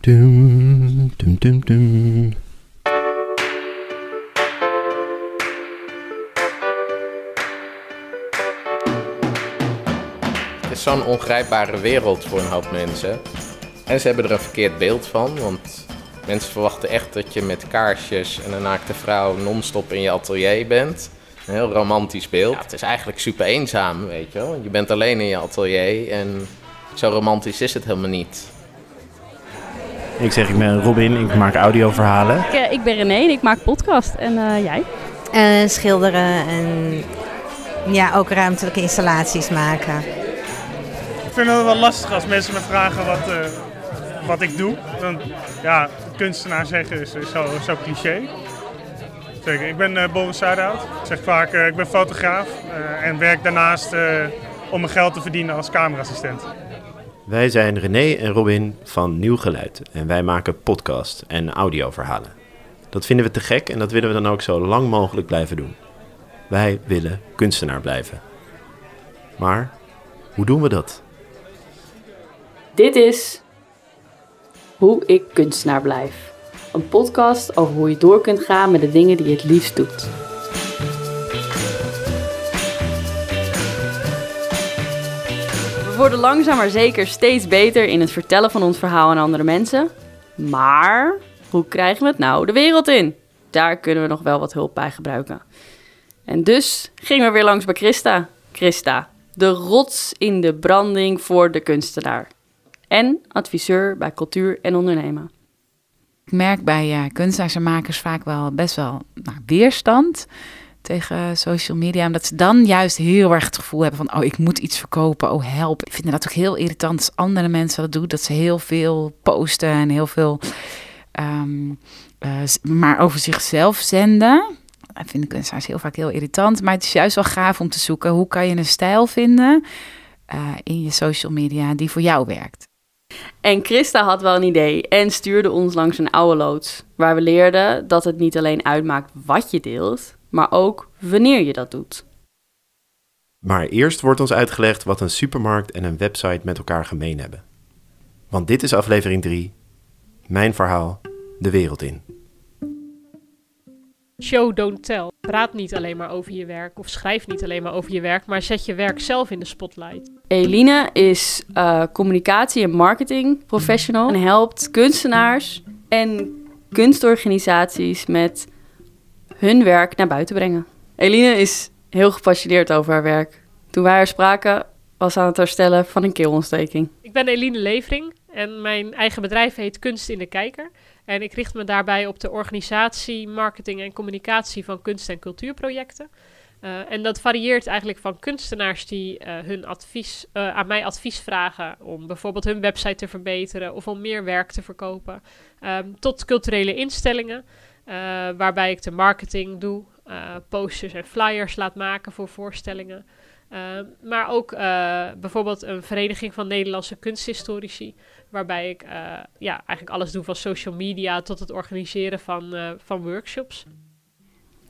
Dum, dum, dum, dum. Het is zo'n ongrijpbare wereld voor een hoop mensen. En ze hebben er een verkeerd beeld van, want mensen verwachten echt dat je met kaarsjes en een naakte vrouw non-stop in je atelier bent. Een heel romantisch beeld. Ja, het is eigenlijk super eenzaam, weet je wel. Je bent alleen in je atelier en zo romantisch is het helemaal niet. Ik zeg, ik ben Robin, ik maak audioverhalen. Ik, eh, ik ben René en ik maak podcast. En eh, jij? Eh, schilderen en ja, ook ruimtelijke installaties maken. Ik vind het wel lastig als mensen me vragen wat, eh, wat ik doe. Dan, ja, kunstenaar zeggen is, is zo, zo cliché. Zeker. Ik ben eh, Boris Zuidhout. Ik zeg vaak, eh, ik ben fotograaf eh, en werk daarnaast eh, om mijn geld te verdienen als camerassistent. Wij zijn René en Robin van Nieuw Geluid en wij maken podcast en audioverhalen. Dat vinden we te gek en dat willen we dan ook zo lang mogelijk blijven doen. Wij willen kunstenaar blijven. Maar hoe doen we dat? Dit is Hoe ik kunstenaar blijf. Een podcast over hoe je door kunt gaan met de dingen die je het liefst doet. Worden langzaam maar zeker steeds beter in het vertellen van ons verhaal aan andere mensen. Maar hoe krijgen we het nou de wereld in? Daar kunnen we nog wel wat hulp bij gebruiken. En dus gingen we weer langs bij Christa. Christa, de rots in de branding voor de kunstenaar. En adviseur bij cultuur en ondernemen. Ik merk bij eh, kunstenaars en makers vaak wel best wel nou, weerstand tegen social media. Omdat ze dan juist heel erg het gevoel hebben van... oh, ik moet iets verkopen, oh help. Ik vind dat ook heel irritant als andere mensen dat doen. Dat ze heel veel posten en heel veel... ehm, eh, maar over zichzelf zenden. Dat vinden kunstenaars heel vaak heel irritant. Maar het is juist wel gaaf om te zoeken... hoe kan je een stijl vinden eh, in je social media die voor jou werkt. En Christa had wel een idee en stuurde ons langs een oude loods. Waar we leerden dat het niet alleen uitmaakt wat je deelt, maar ook wanneer je dat doet. Maar eerst wordt ons uitgelegd wat een supermarkt en een website met elkaar gemeen hebben. Want dit is aflevering 3, mijn verhaal, de wereld in. Show, don't tell. Praat niet alleen maar over je werk of schrijf niet alleen maar over je werk, maar zet je werk zelf in de spotlight. Eline is eh, communicatie- en marketing professional en helpt kunstenaars en kunstorganisaties met hun werk naar buiten brengen. Eline is heel gepassioneerd over haar werk. Toen wij haar spraken, was aan het herstellen van een keelontsteking. Ik ben Eline Levering en mijn eigen bedrijf heet Kunst in de Kijker. En ik richt me daarbij op de organisatie, marketing en communicatie van kunst- en cultuurprojecten. Eh, en dat varieert eigenlijk van kunstenaars die eh, hun advies, eh, aan mij advies vragen om bijvoorbeeld hun website te verbeteren of om meer werk te verkopen, ehm, tot culturele instellingen, waarbij ik de marketing doe, eh, posters en flyers laat maken voor voorstellingen. Ehm, maar ook eh, bijvoorbeeld een vereniging van Nederlandse kunsthistorici, waarbij ik eh, ja, eigenlijk alles doe van social media tot het organiseren van, van workshops.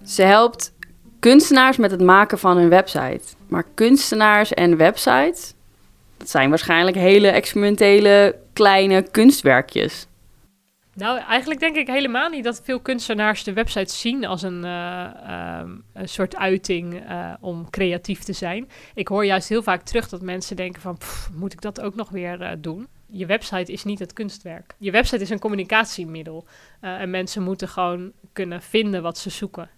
Ze helpt kunstenaars met het maken van hun website. Maar kunstenaars en websites, dat zijn waarschijnlijk hele experimentele kleine kunstwerkjes. Nou, eigenlijk denk ik helemaal niet dat veel kunstenaars de website zien als een, eh, ehm, een soort uiting eh, om creatief te zijn. Ik hoor juist heel vaak terug dat mensen denken van, "Pff, moet ik dat ook nog weer eh, doen? Je website is niet het kunstwerk. Je website is een communicatiemiddel. en mensen moeten gewoon kunnen vinden wat ze zoeken.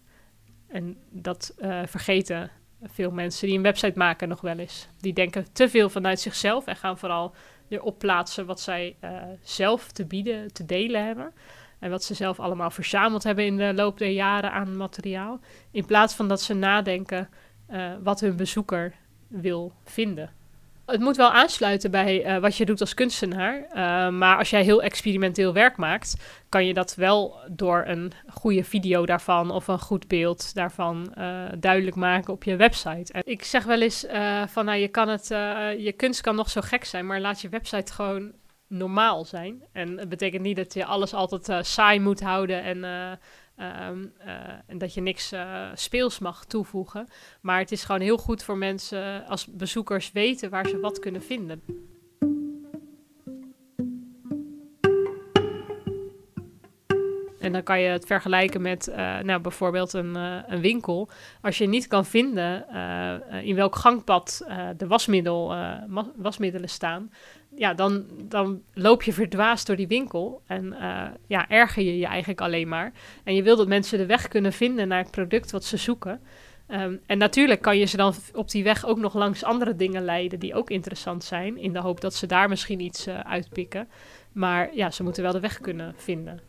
En dat vergeten veel mensen die een website maken nog wel eens. Die denken te veel vanuit zichzelf en gaan vooral erop plaatsen wat zij eh, zelf te bieden, te delen hebben. En wat ze zelf allemaal verzameld hebben in de loop der jaren aan materiaal. In plaats van dat ze nadenken eh, wat hun bezoeker wil vinden. Het moet wel aansluiten bij eh, wat je doet als kunstenaar. eh, maar als jij heel experimenteel werk maakt, kan je dat wel door een goede video daarvan of een goed beeld daarvan eh, duidelijk maken op je website. En ik zeg wel eens van nou, je kan het, je kunst kan nog zo gek zijn, maar laat je website gewoon normaal zijn. En het betekent niet dat je alles altijd saai moet houden en, eh, ehm, eh, en dat je niks eh, speels mag toevoegen. Maar het is gewoon heel goed voor mensen als bezoekers weten waar ze wat kunnen vinden. en dan kan je het vergelijken met nou, bijvoorbeeld een, een, winkel. Als je niet kan vinden in welk gangpad de wasmiddel, wasmiddelen staan, ja, dan, dan loop je verdwaasd door die winkel en ja, erger je je eigenlijk alleen maar. En je wil dat mensen de weg kunnen vinden naar het product wat ze zoeken. Um, en natuurlijk kan je ze dan op die weg ook nog langs andere dingen leiden die ook interessant zijn, in de hoop dat ze daar misschien iets uitpikken. Maar ja, ze moeten wel de weg kunnen vinden.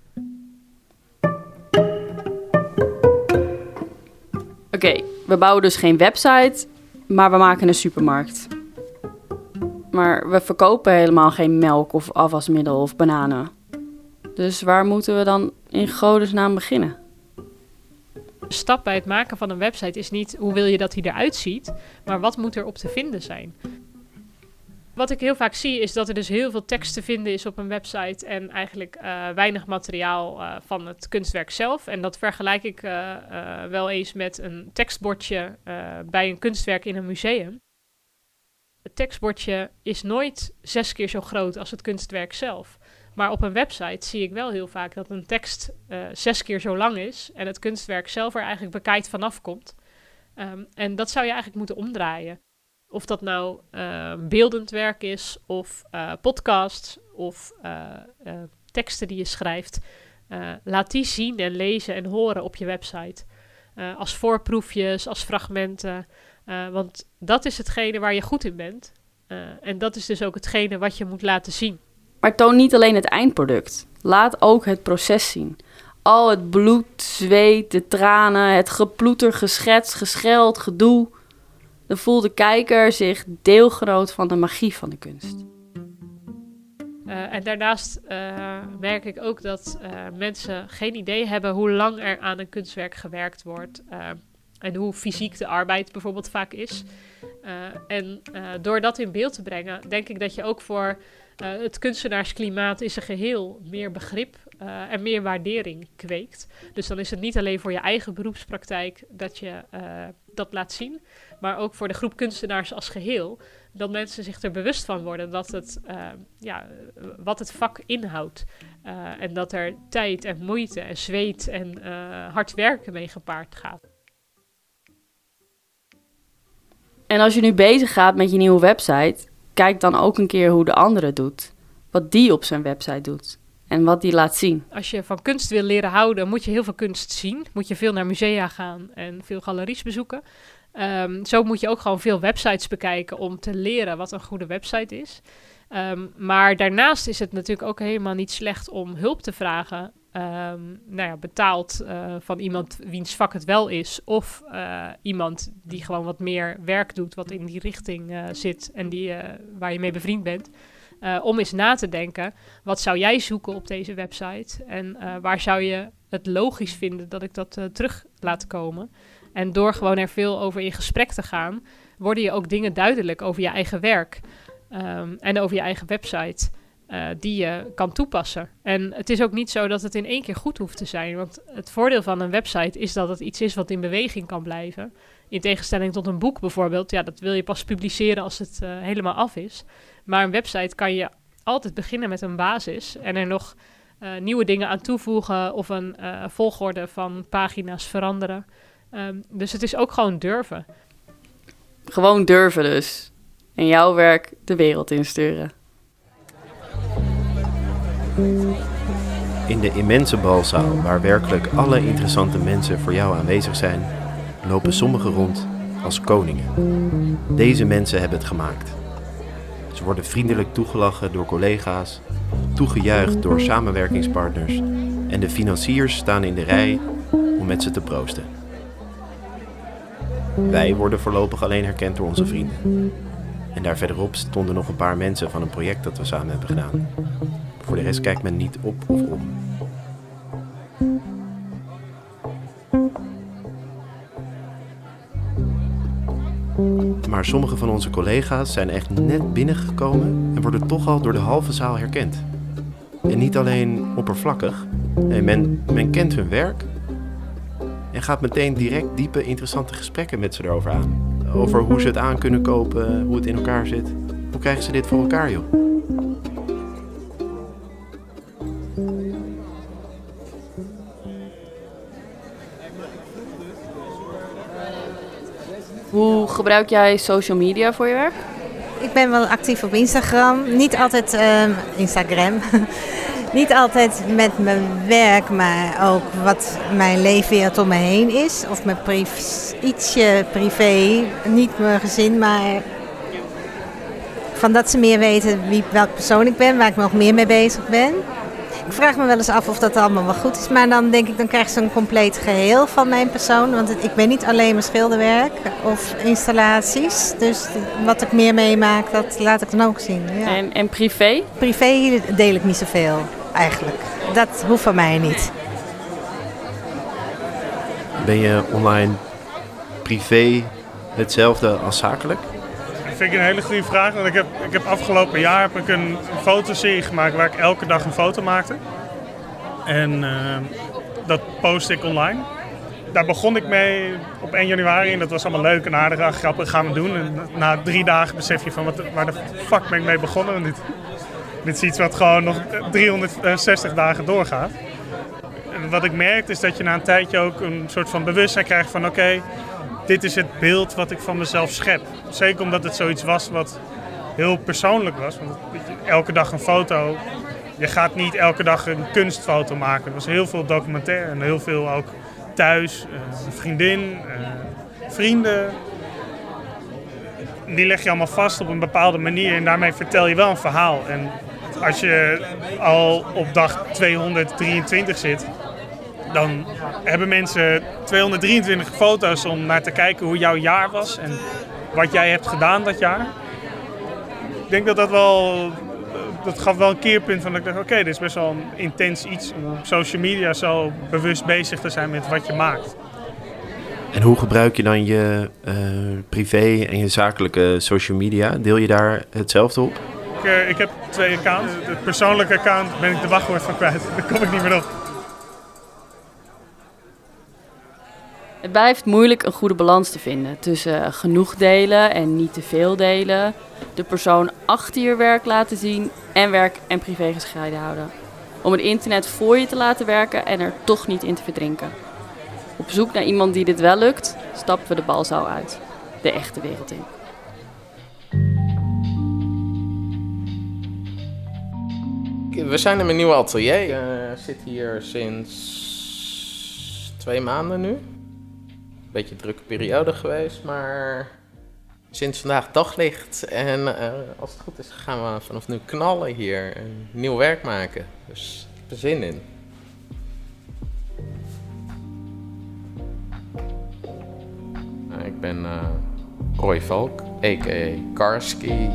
Oké, we bouwen dus geen website, maar we maken een supermarkt. Maar we verkopen helemaal geen melk of afwasmiddel of bananen. Dus waar moeten we dan in godesnaam beginnen? De stap bij het maken van een website is niet hoe wil je dat hij eruit ziet, maar wat moet er op te vinden zijn. Wat ik heel vaak zie is dat er dus heel veel tekst te vinden is op een website en eigenlijk uh, weinig materiaal uh, van het kunstwerk zelf. En dat vergelijk ik uh, wel eens met een tekstbordje bij een kunstwerk in een museum. Het tekstbordje is nooit zes keer zo groot als het kunstwerk zelf. Maar op een website zie ik wel heel vaak dat een tekst zes keer zo lang is en het kunstwerk zelf er eigenlijk bekijkt vanaf komt. Um, en dat zou je eigenlijk moeten omdraaien. Of dat nou uh, beeldend werk is, of uh, podcasts, of teksten die je schrijft. laat die zien en lezen en horen op je website. als voorproefjes, als fragmenten. Want dat is hetgene waar je goed in bent. en dat is dus ook hetgene wat je moet laten zien. Maar toon niet alleen het eindproduct. Laat ook het proces zien. Al het bloed, zweet, de tranen, het geploeter, geschetst, gescheld, gedoe dan voelt de kijker zich deelgenoot van de magie van de kunst. Uh, en daarnaast uh, merk ik ook dat uh, mensen geen idee hebben hoe lang er aan een kunstwerk gewerkt wordt. En hoe fysiek de arbeid bijvoorbeeld vaak is. en door dat in beeld te brengen, denk ik dat je ook voor het kunstenaarsklimaat in zijn geheel meer begrip en meer waardering kweekt. Dus dan is het niet alleen voor je eigen beroepspraktijk dat je dat laat zien, maar ook voor de groep kunstenaars als geheel. Dat mensen zich er bewust van worden dat het, uh, ja, wat het vak inhoudt. Uh, en dat er tijd en moeite en zweet en uh, hard werken mee gepaard gaat. En als je nu bezig gaat met je nieuwe website, kijk dan ook een keer hoe de andere doet. Wat die op zijn website doet en wat die laat zien. Als je van kunst wil leren houden, moet je heel veel kunst zien. Moet je veel naar musea gaan en veel galeries bezoeken. Um, zo moet je ook gewoon veel websites bekijken om te leren wat een goede website is. Um, maar daarnaast is het natuurlijk ook helemaal niet slecht om hulp te vragen. Um, nou ja, betaald uh, van iemand wiens vak het wel is. Of uh, iemand die gewoon wat meer werk doet, wat in die richting uh, zit en die, waar je mee bevriend bent. om eens na te denken, wat zou jij zoeken op deze website? En waar zou je het logisch vinden dat ik dat terug laat komen? En door gewoon er veel over in gesprek te gaan, worden je ook dingen duidelijk over je eigen werk um, en over je eigen website. Uh, die je kan toepassen. En het is ook niet zo dat het in één keer goed hoeft te zijn. Want het voordeel van een website is dat het iets is wat in beweging kan blijven. In tegenstelling tot een boek bijvoorbeeld. Ja, dat wil je pas publiceren als het uh, helemaal af is. Maar een website kan je altijd beginnen met een basis en er nog uh, nieuwe dingen aan toevoegen of een volgorde van pagina's veranderen. Um, dus het is ook gewoon durven. Gewoon durven dus. En jouw werk de wereld insturen. In de immense balzaal, waar werkelijk alle interessante mensen voor jou aanwezig zijn, lopen sommigen rond als koningen. Deze mensen hebben het gemaakt. Ze worden vriendelijk toegelachen door collega's, toegejuicht door samenwerkingspartners en de financiers staan in de rij om met ze te proosten. Wij worden voorlopig alleen herkend door onze vrienden. En daar verderop stonden nog een paar mensen van een project dat we samen hebben gedaan. Voor de rest kijkt men niet op of om. Maar sommige van onze collega's zijn echt net binnengekomen en worden toch al door de halve zaal herkend. En niet alleen oppervlakkig. Men, men kent hun werk, en gaat meteen direct diepe, interessante gesprekken met ze erover aan. Over hoe ze het aan kunnen kopen, hoe het in elkaar zit. Hoe krijgen ze dit voor elkaar, joh? Gebruik jij social media voor je werk? Ik ben wel actief op Instagram. Niet altijd ehm, Instagram. Niet altijd met mijn werk, maar ook wat mijn leefwereld om me heen is. Of mijn ietsje privé. Niet mijn gezin, maar van dat ze meer weten wie, welke persoon ik ben, waar ik nog meer mee bezig ben. Ik vraag me wel eens af of dat allemaal wel goed is. Maar dan denk ik, dan krijg je zo'n compleet geheel van mijn persoon. Want het- ik ben niet alleen maar schilderwerk of installaties. Dus wat ik meer meemaak, dat laat ik dan ook zien. Ja. En, en privé? Privé deel ik niet zoveel, eigenlijk. Dat hoeft van mij niet. Ben je online privé hetzelfde als zakelijk? Vind ik een hele goede vraag. Want ik heb, ik heb afgelopen jaar heb ik een fotoserie gemaakt waar ik elke dag een foto maakte. En eh, dat post ik online. Daar begon ik mee op 1 januari en dat was allemaal leuk en aardig en grappig gaan we doen. En na drie dagen besef je van wat, waar de fuck ben ik mee begonnen. En dit, dit is iets wat gewoon nog 360 dagen doorgaat. En wat ik merk is dat je na een tijdje ook een soort van bewustzijn krijgt van oké, dit is het beeld wat ik van mezelf schep. Zeker omdat het zoiets was wat heel persoonlijk was. Want elke dag een foto. Je gaat niet elke dag een kunstfoto maken. Er was heel veel documentaire en heel veel ook thuis. eh, een vriendin, eh, vrienden. Die leg je allemaal vast op een bepaalde manier en daarmee vertel je wel een verhaal. En als je al op dag 223 zit, dan hebben mensen 223 foto's om naar te kijken hoe jouw jaar was en wat jij hebt gedaan dat jaar. Ik denk dat dat wel, dat gaf wel een keerpunt van dat ik dacht, oké, dit is best wel een intens iets om op social media zo bewust bezig te zijn met wat je maakt. En hoe gebruik je dan je eh, privé en je zakelijke social media? Deel je daar hetzelfde op? Ik, eh, ik heb twee accounts. Het persoonlijke account ben ik de wachtwoord van kwijt. Daar kom ik niet meer op. Het blijft moeilijk een goede balans te vinden tussen genoeg delen en niet te veel delen. De persoon achter je werk laten zien en werk en privé gescheiden houden. Om het internet voor je te laten werken en er toch niet in te verdrinken. Op zoek naar iemand die dit wel lukt, stappen we de balzaal uit. De echte wereld in. We zijn in mijn nieuwe atelier. Ik eh, zit hier sinds twee maanden nu. Beetje een drukke periode geweest, maar sinds vandaag daglicht. En eh, als het goed is, gaan we vanaf nu knallen hier en nieuw werk maken. Dus ik heb er zin in. Nou, ik ben eh, Roy Valk, a.k.a. Karski.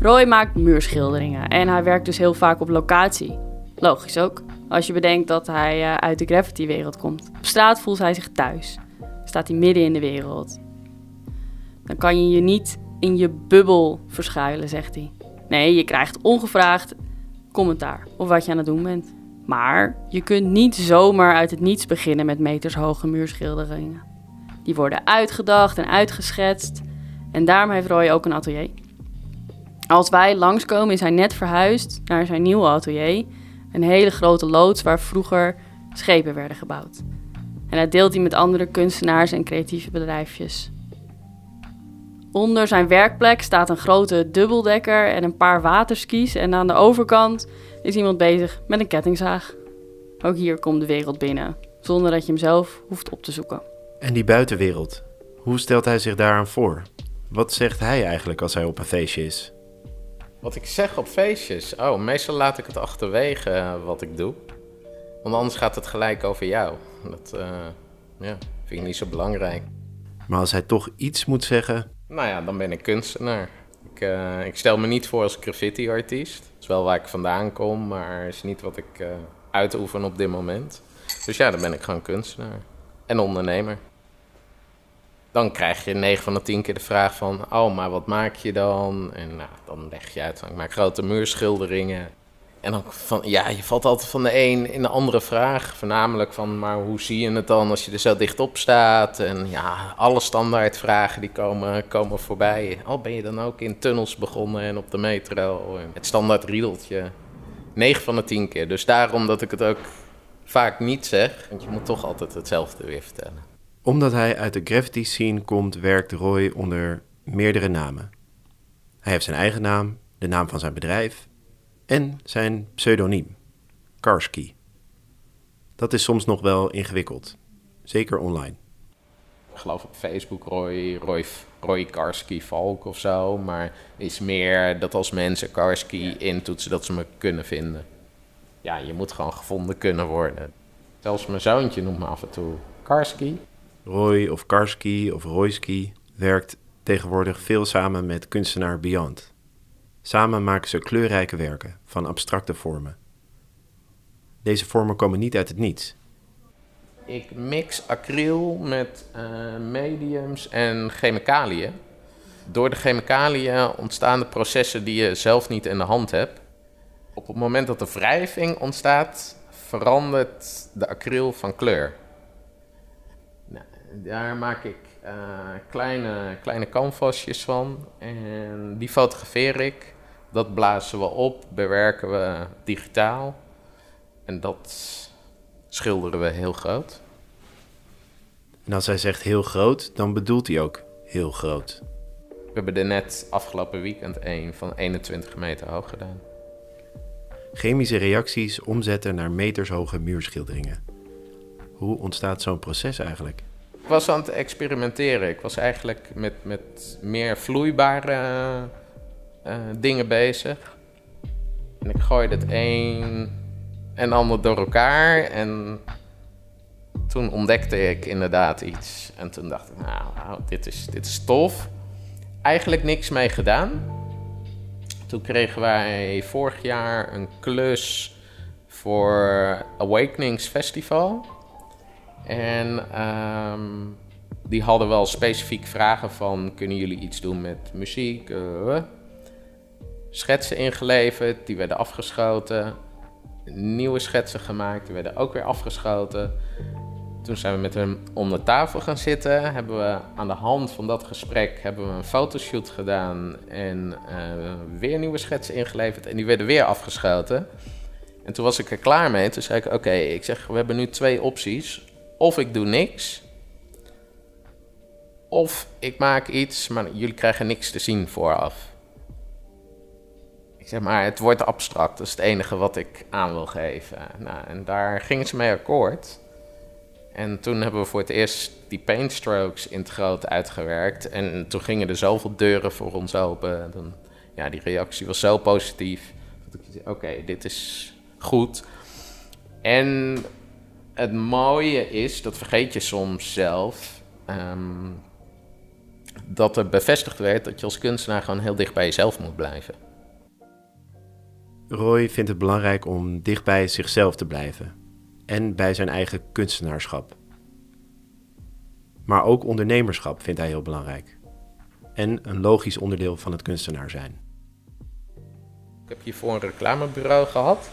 Roy maakt muurschilderingen en hij werkt dus heel vaak op locatie. Logisch ook, als je bedenkt dat hij eh, uit de graffiti-wereld komt. Op straat voelt hij zich thuis. Staat hij midden in de wereld. Dan kan je je niet in je bubbel verschuilen, zegt hij. Nee, je krijgt ongevraagd commentaar op wat je aan het doen bent. Maar je kunt niet zomaar uit het niets beginnen met metershoge muurschilderingen. Die worden uitgedacht en uitgeschetst. En daarom heeft Roy ook een atelier. Als wij langskomen is hij net verhuisd naar zijn nieuwe atelier. Een hele grote loods waar vroeger schepen werden gebouwd. En dat deelt hij met andere kunstenaars en creatieve bedrijfjes. Onder zijn werkplek staat een grote dubbeldekker en een paar waterskis. En aan de overkant is iemand bezig met een kettingzaag. Ook hier komt de wereld binnen, zonder dat je hem zelf hoeft op te zoeken. En die buitenwereld, hoe stelt hij zich daaraan voor? Wat zegt hij eigenlijk als hij op een feestje is? Wat ik zeg op feestjes. Oh, meestal laat ik het achterwege eh, wat ik doe. Want anders gaat het gelijk over jou. Dat eh, ja, vind ik niet zo belangrijk. Maar als hij toch iets moet zeggen, Nou ja, dan ben ik kunstenaar. Ik, eh, ik stel me niet voor als graffiti-artiest. Dat is wel waar ik vandaan kom, maar is niet wat ik uitoefen op dit moment. Dus ja, dan ben ik gewoon kunstenaar. En ondernemer. Dan krijg je 9 van de 10 keer de vraag van... Oh, maar wat maak je dan? En nou, dan leg je uit, ik maak grote muurschilderingen. En dan van, ja, je valt altijd van de een in de andere vraag. Voornamelijk van, maar hoe zie je het dan als je er zo dichtop staat? En ja, alle standaard vragen die komen, komen voorbij. Al ben je dan ook in tunnels begonnen en op de metro. Het standaard riedeltje. 9 van de 10 keer. Dus daarom dat ik het ook vaak niet zeg. Want je moet toch altijd hetzelfde weer vertellen. Omdat hij uit de graffiti scene komt, werkt Roy onder meerdere namen. Hij heeft zijn eigen naam, de naam van zijn bedrijf en zijn pseudoniem, Karski. Dat is soms nog wel ingewikkeld, zeker online. Ik geloof op Facebook Roy, Roy, Roy Karski Valk of zo. Maar is meer dat als mensen Karski intoetsen, dat ze me kunnen vinden. Ja, je moet gewoon gevonden kunnen worden. Zelfs mijn zoontje noemt me af en toe Karski. Roy of Karski of Royski werkt tegenwoordig veel samen met kunstenaar Beyond. Samen maken ze kleurrijke werken van abstracte vormen. Deze vormen komen niet uit het niets. Ik mix acryl met eh, mediums en chemicaliën. Door de chemicaliën ontstaan de processen die je zelf niet in de hand hebt. Op het moment dat de wrijving ontstaat, verandert de acryl van kleur. Daar maak ik uh, kleine, kleine canvasjes van en die fotografeer ik. Dat blazen we op, bewerken we digitaal en dat schilderen we heel groot. En als hij zegt heel groot, dan bedoelt hij ook heel groot. We hebben er net afgelopen weekend één van 21 meter hoog gedaan. Chemische reacties omzetten naar metershoge muurschilderingen. Hoe ontstaat zo'n proces eigenlijk? Ik was aan het experimenteren. Ik was eigenlijk met, met meer vloeibare uh, dingen bezig. En ik gooide het een en ander door elkaar. En toen ontdekte ik inderdaad iets. En toen dacht ik, nou, nou, dit, is, dit is tof. Eigenlijk niks mee gedaan. Toen kregen wij vorig jaar een klus voor Awakenings Festival. En ehm, die hadden wel specifiek vragen van... kunnen jullie iets doen met muziek? Uh, schetsen ingeleverd, die werden afgeschoten. Nieuwe schetsen gemaakt, die werden ook weer afgeschoten. Toen zijn we met hem om de tafel gaan zitten. Hebben we aan de hand van dat gesprek hebben we een fotoshoot gedaan. En uh, weer nieuwe schetsen ingeleverd. En die werden weer afgeschoten. En toen was ik er klaar mee. Toen zei ik: Oké, ik zeg, we hebben nu twee opties. Of ik doe niks. Of ik maak iets, maar jullie krijgen niks te zien vooraf. Ik zeg maar, het wordt abstract. Dat is het enige wat ik aan wil geven. Nou, en daar gingen ze mee akkoord. En toen hebben we voor het eerst die paintstrokes in het groot uitgewerkt. En toen gingen er zoveel deuren voor ons open. Dan, ja, die reactie was zo positief. Oké, dit is goed. En het mooie is, dat vergeet je soms zelf... Ehm, dat er bevestigd werd dat je als kunstenaar gewoon heel dicht bij jezelf moet blijven. Roy vindt het belangrijk om dicht bij zichzelf te blijven en bij zijn eigen kunstenaarschap. Maar ook ondernemerschap vindt hij heel belangrijk en een logisch onderdeel van het kunstenaar zijn. Ik heb hiervoor een reclamebureau gehad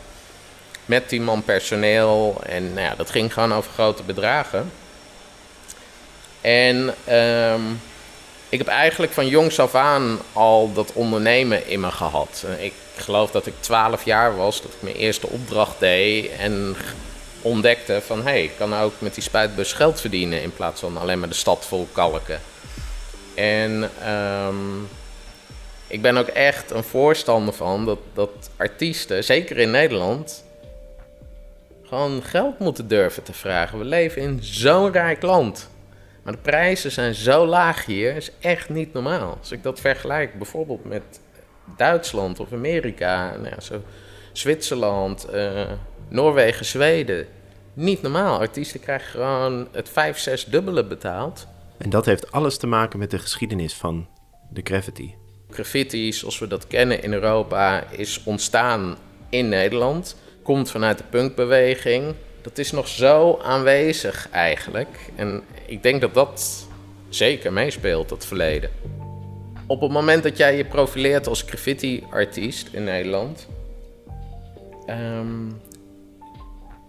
met tien man personeel en nou ja, dat ging gewoon over grote bedragen. En um, ik heb eigenlijk van jongs af aan al dat ondernemen in me gehad. Ik geloof dat ik 12 jaar was, dat ik mijn eerste opdracht deed en ontdekte van hé, hey, ik kan ook met die spuitbus geld verdienen in plaats van alleen maar de stad vol kalken. En um, ik ben ook echt een voorstander van dat, dat artiesten, zeker in Nederland, gewoon geld moeten durven te vragen. We leven in zo'n rijk land. Maar de prijzen zijn zo laag hier, is echt niet normaal. Als ik dat vergelijk bijvoorbeeld met Duitsland of Amerika, nou ja, zo Zwitserland, uh, Noorwegen, Zweden. Niet normaal. Artiesten krijgen gewoon het vijf, zes dubbele betaald. En dat heeft alles te maken met de geschiedenis van de graffiti. Graffiti, zoals we dat kennen in Europa, is ontstaan in Nederland. Komt vanuit de punkbeweging dat is nog zo aanwezig eigenlijk. En ik denk dat dat zeker meespeelt, dat verleden. Op het moment dat jij je profileert als graffiti-artiest in Nederland, um,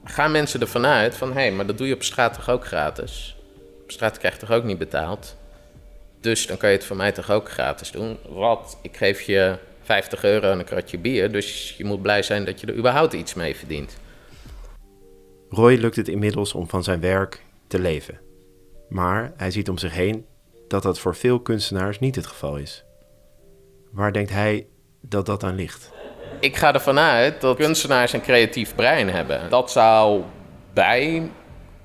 gaan mensen ervan uit van hé, hey, maar dat doe je op straat toch ook gratis? Op straat krijg je toch ook niet betaald? Dus dan kan je het voor mij toch ook gratis doen? Wat? Ik geef je 50 euro en een kratje bier, dus je moet blij zijn dat je er überhaupt iets mee verdient. Roy lukt het inmiddels om van zijn werk te leven. Maar hij ziet om zich heen dat dat voor veel kunstenaars niet het geval is. Waar denkt hij dat dat aan ligt? Ik ga ervan uit dat kunstenaars een creatief brein hebben. Dat zou bij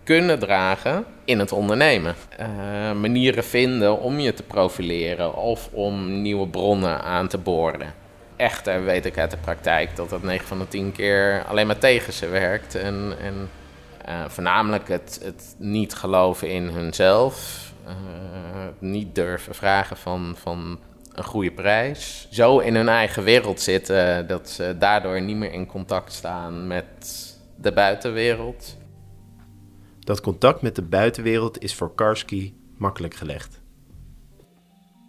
kunnen dragen in het ondernemen. Uh, manieren vinden om je te profileren of om nieuwe bronnen aan te boren. Echter weet ik uit de praktijk dat dat 9 van de 10 keer alleen maar tegen ze werkt. En, en uh, voornamelijk het, het niet geloven in hunzelf. Uh, niet durven vragen van, van een goede prijs. Zo in hun eigen wereld zitten dat ze daardoor niet meer in contact staan met de buitenwereld. Dat contact met de buitenwereld is voor Karski makkelijk gelegd.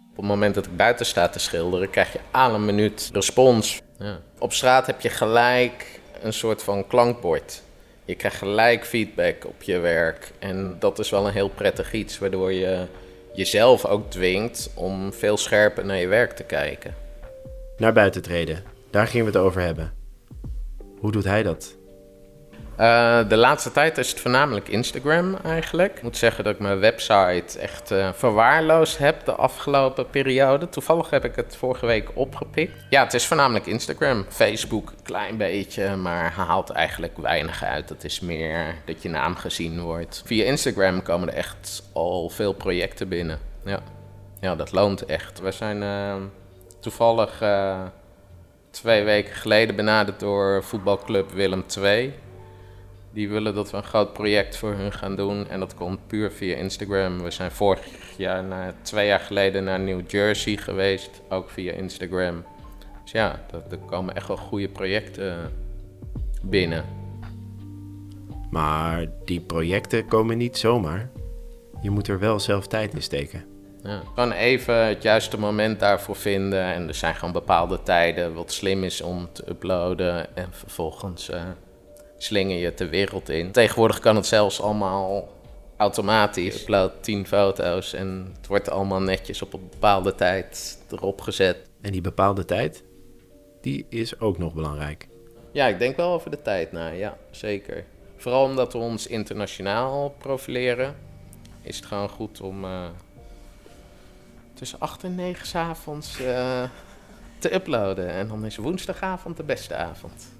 Op het moment dat ik buiten sta te schilderen, krijg je aan een minuut respons. Ja. Op straat heb je gelijk een soort van klankbord. Je krijgt gelijk feedback op je werk. En dat is wel een heel prettig iets, waardoor je jezelf ook dwingt om veel scherper naar je werk te kijken. Naar buiten treden, daar gingen we het over hebben. Hoe doet hij dat? Uh, de laatste tijd is het voornamelijk Instagram eigenlijk. Ik moet zeggen dat ik mijn website echt uh, verwaarloosd heb de afgelopen periode. Toevallig heb ik het vorige week opgepikt. Ja, het is voornamelijk Instagram. Facebook een klein beetje, maar haalt eigenlijk weinig uit. Het is meer dat je naam gezien wordt. Via Instagram komen er echt al veel projecten binnen. Ja, ja dat loont echt. We zijn uh, toevallig twee weken geleden benaderd door voetbalclub Willem II. Die willen dat we een groot project voor hun gaan doen. En dat komt puur via Instagram. We zijn vorig jaar, na, twee jaar geleden, naar New Jersey geweest. Ook via Instagram. Dus ja, er komen echt wel goede projecten binnen. Maar die projecten komen niet zomaar. Je moet er wel zelf tijd in steken. Ja, gewoon even het juiste moment daarvoor vinden. En er zijn gewoon bepaalde tijden wat slim is om te uploaden. En vervolgens uh, slinger je de wereld in. Tegenwoordig kan het zelfs allemaal automatisch. Upload 10 foto's en het wordt allemaal netjes op een bepaalde tijd erop gezet. En die bepaalde tijd, die is ook nog belangrijk. Ja, ik denk wel over de tijd na, ja, zeker. Vooral omdat we ons internationaal profileren, is het gewoon goed om uh, tussen 8 en 9 s avonds uh, te uploaden. En dan is woensdagavond de beste avond.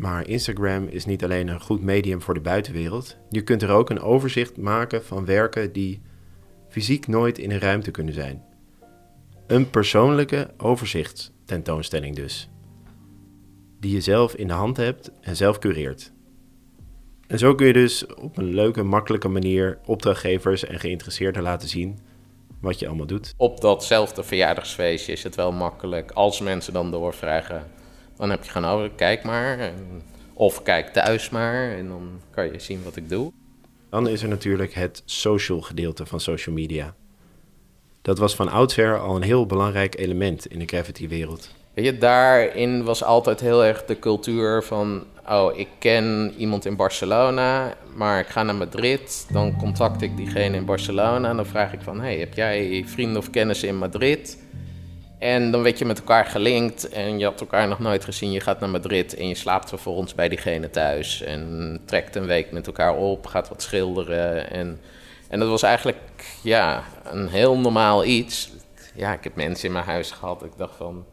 Maar Instagram is niet alleen een goed medium voor de buitenwereld. Je kunt er ook een overzicht maken van werken die fysiek nooit in een ruimte kunnen zijn. Een persoonlijke overzichtstentoonstelling dus. Die je zelf in de hand hebt en zelf cureert. En zo kun je dus op een leuke, makkelijke manier opdrachtgevers en geïnteresseerden laten zien wat je allemaal doet. Op datzelfde verjaardagsfeestje is het wel makkelijk als mensen dan doorvragen dan heb je gewoon, over, kijk maar. En, of kijk thuis maar en dan kan je zien wat ik doe. Dan is er natuurlijk het social gedeelte van social media. Dat was van oudsher al een heel belangrijk element in de graffiti-wereld. Weet je, daarin was altijd heel erg de cultuur van... oh, ik ken iemand in Barcelona, maar ik ga naar Madrid. Dan contact ik diegene in Barcelona en dan vraag ik van... hey, heb jij vrienden of kennissen in Madrid? En dan werd je met elkaar gelinkt en je had elkaar nog nooit gezien. Je gaat naar Madrid en je slaapt vervolgens bij diegene thuis. En trekt een week met elkaar op, gaat wat schilderen. En, en dat was eigenlijk ja, een heel normaal iets. Ja, ik heb mensen in mijn huis gehad. Ik dacht van,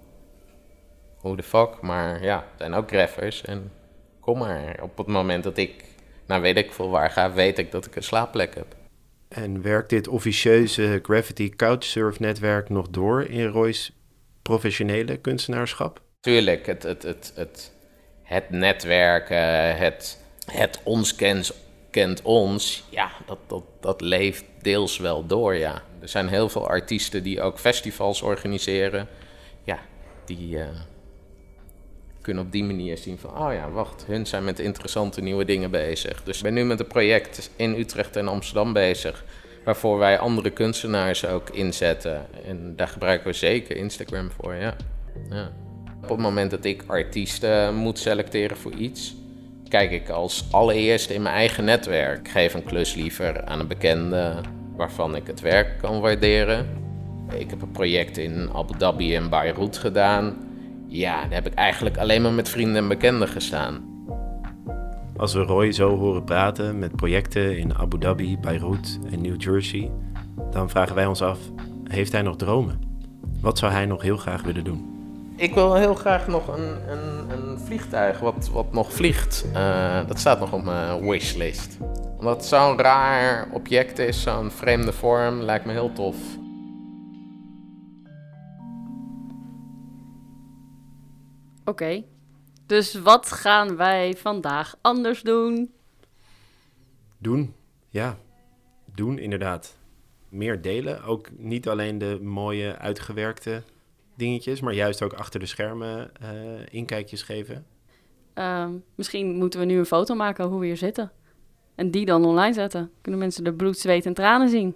hoe de fuck? Maar ja, het zijn ook greffers. En kom maar, op het moment dat ik, nou weet ik veel waar ga, weet ik dat ik een slaapplek heb. En werkt dit officieuze Gravity Couchsurf netwerk nog door in Roy's professionele kunstenaarschap? Tuurlijk, het, het, het, het, het netwerken, het, het ons kent, kent ons, ja, dat, dat, dat leeft deels wel door, ja. Er zijn heel veel artiesten die ook festivals organiseren. Ja, die uh, kunnen op die manier zien van, oh ja, wacht, hun zijn met interessante nieuwe dingen bezig. Dus ik ben nu met een project in Utrecht en Amsterdam bezig waarvoor wij andere kunstenaars ook inzetten. En daar gebruiken we zeker Instagram voor, ja. Op het moment dat ik artiesten moet selecteren voor iets, kijk ik als allereerste in mijn eigen netwerk. Geef een klus liever aan een bekende waarvan ik het werk kan waarderen. Ik heb een project in Abu Dhabi en Beirut gedaan. Ja, daar heb ik eigenlijk alleen maar met vrienden en bekenden gestaan. Als we Roy zo horen praten met projecten in Abu Dhabi, Beirut en New Jersey, dan vragen wij ons af: heeft hij nog dromen? Wat zou hij nog heel graag willen doen? Ik wil heel graag nog een, een, een vliegtuig wat, wat nog vliegt. Eh, dat staat nog op mijn wishlist. Omdat het zo'n raar object is, zo'n vreemde vorm, lijkt me heel tof. Oké. Dus wat gaan wij vandaag anders doen? Doen, ja. Doen, inderdaad. Meer delen. Ook niet alleen de mooie, uitgewerkte dingetjes, maar juist ook achter de schermen eh, inkijkjes geven. Ehm, misschien moeten we nu een foto maken hoe we hier zitten. En die dan online zetten. Kunnen mensen de bloed, zweet en tranen zien.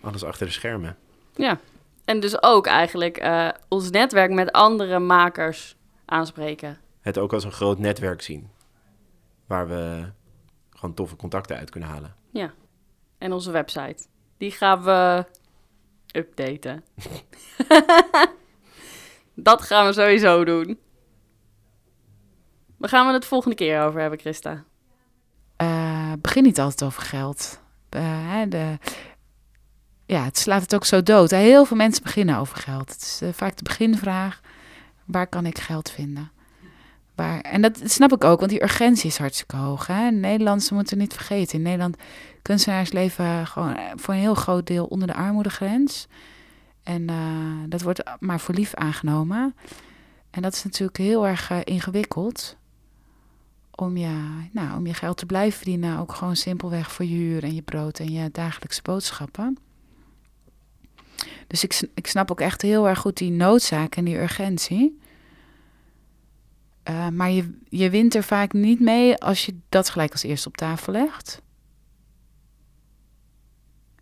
Alles achter de schermen. Ja. En dus ook eigenlijk eh, ons netwerk met andere makers aanspreken. Het ook als een groot netwerk zien. Waar we gewoon toffe contacten uit kunnen halen. Ja. En onze website. Die gaan we updaten. Dat gaan we sowieso doen. Waar gaan we het volgende keer over hebben, Christa? Eh, begin niet altijd over geld. Eh, hè, de, ja, het slaat het ook zo dood. Heel veel mensen beginnen over geld. Het is eh, vaak de beginvraag: waar kan ik geld vinden? En dat snap ik ook, want die urgentie is hartstikke hoog. Hè? In Nederland, ze moeten niet vergeten. In Nederland, kunstenaars leven gewoon eh, voor een heel groot deel onder de armoedegrens. En eh, dat wordt maar voor lief aangenomen. En dat is natuurlijk heel erg eh, ingewikkeld. Om je, nou, om je geld te blijven verdienen. Ook gewoon simpelweg voor je huur en je brood en je dagelijkse boodschappen. Dus ik, ik snap ook echt heel erg goed die noodzaak en die urgentie. Eh, maar je, je wint er vaak niet mee als je dat gelijk als eerste op tafel legt.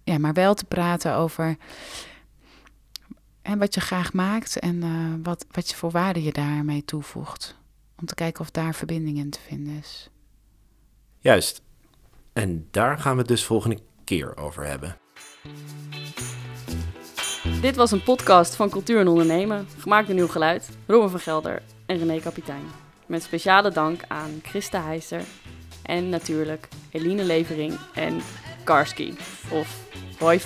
Ja, maar wel te praten over hè, wat je graag maakt en eh, wat, wat je voor waarde je daarmee toevoegt. Om te kijken of daar verbinding in te vinden is. Juist. En daar gaan we het dus volgende keer over hebben. Dit was een podcast van Cultuur en Ondernemen, gemaakt door Nieuw Geluid, Robin van Gelder en René Kapitein. Met speciale dank aan Christa Heijster en natuurlijk Eline Levering en Karski of Roy.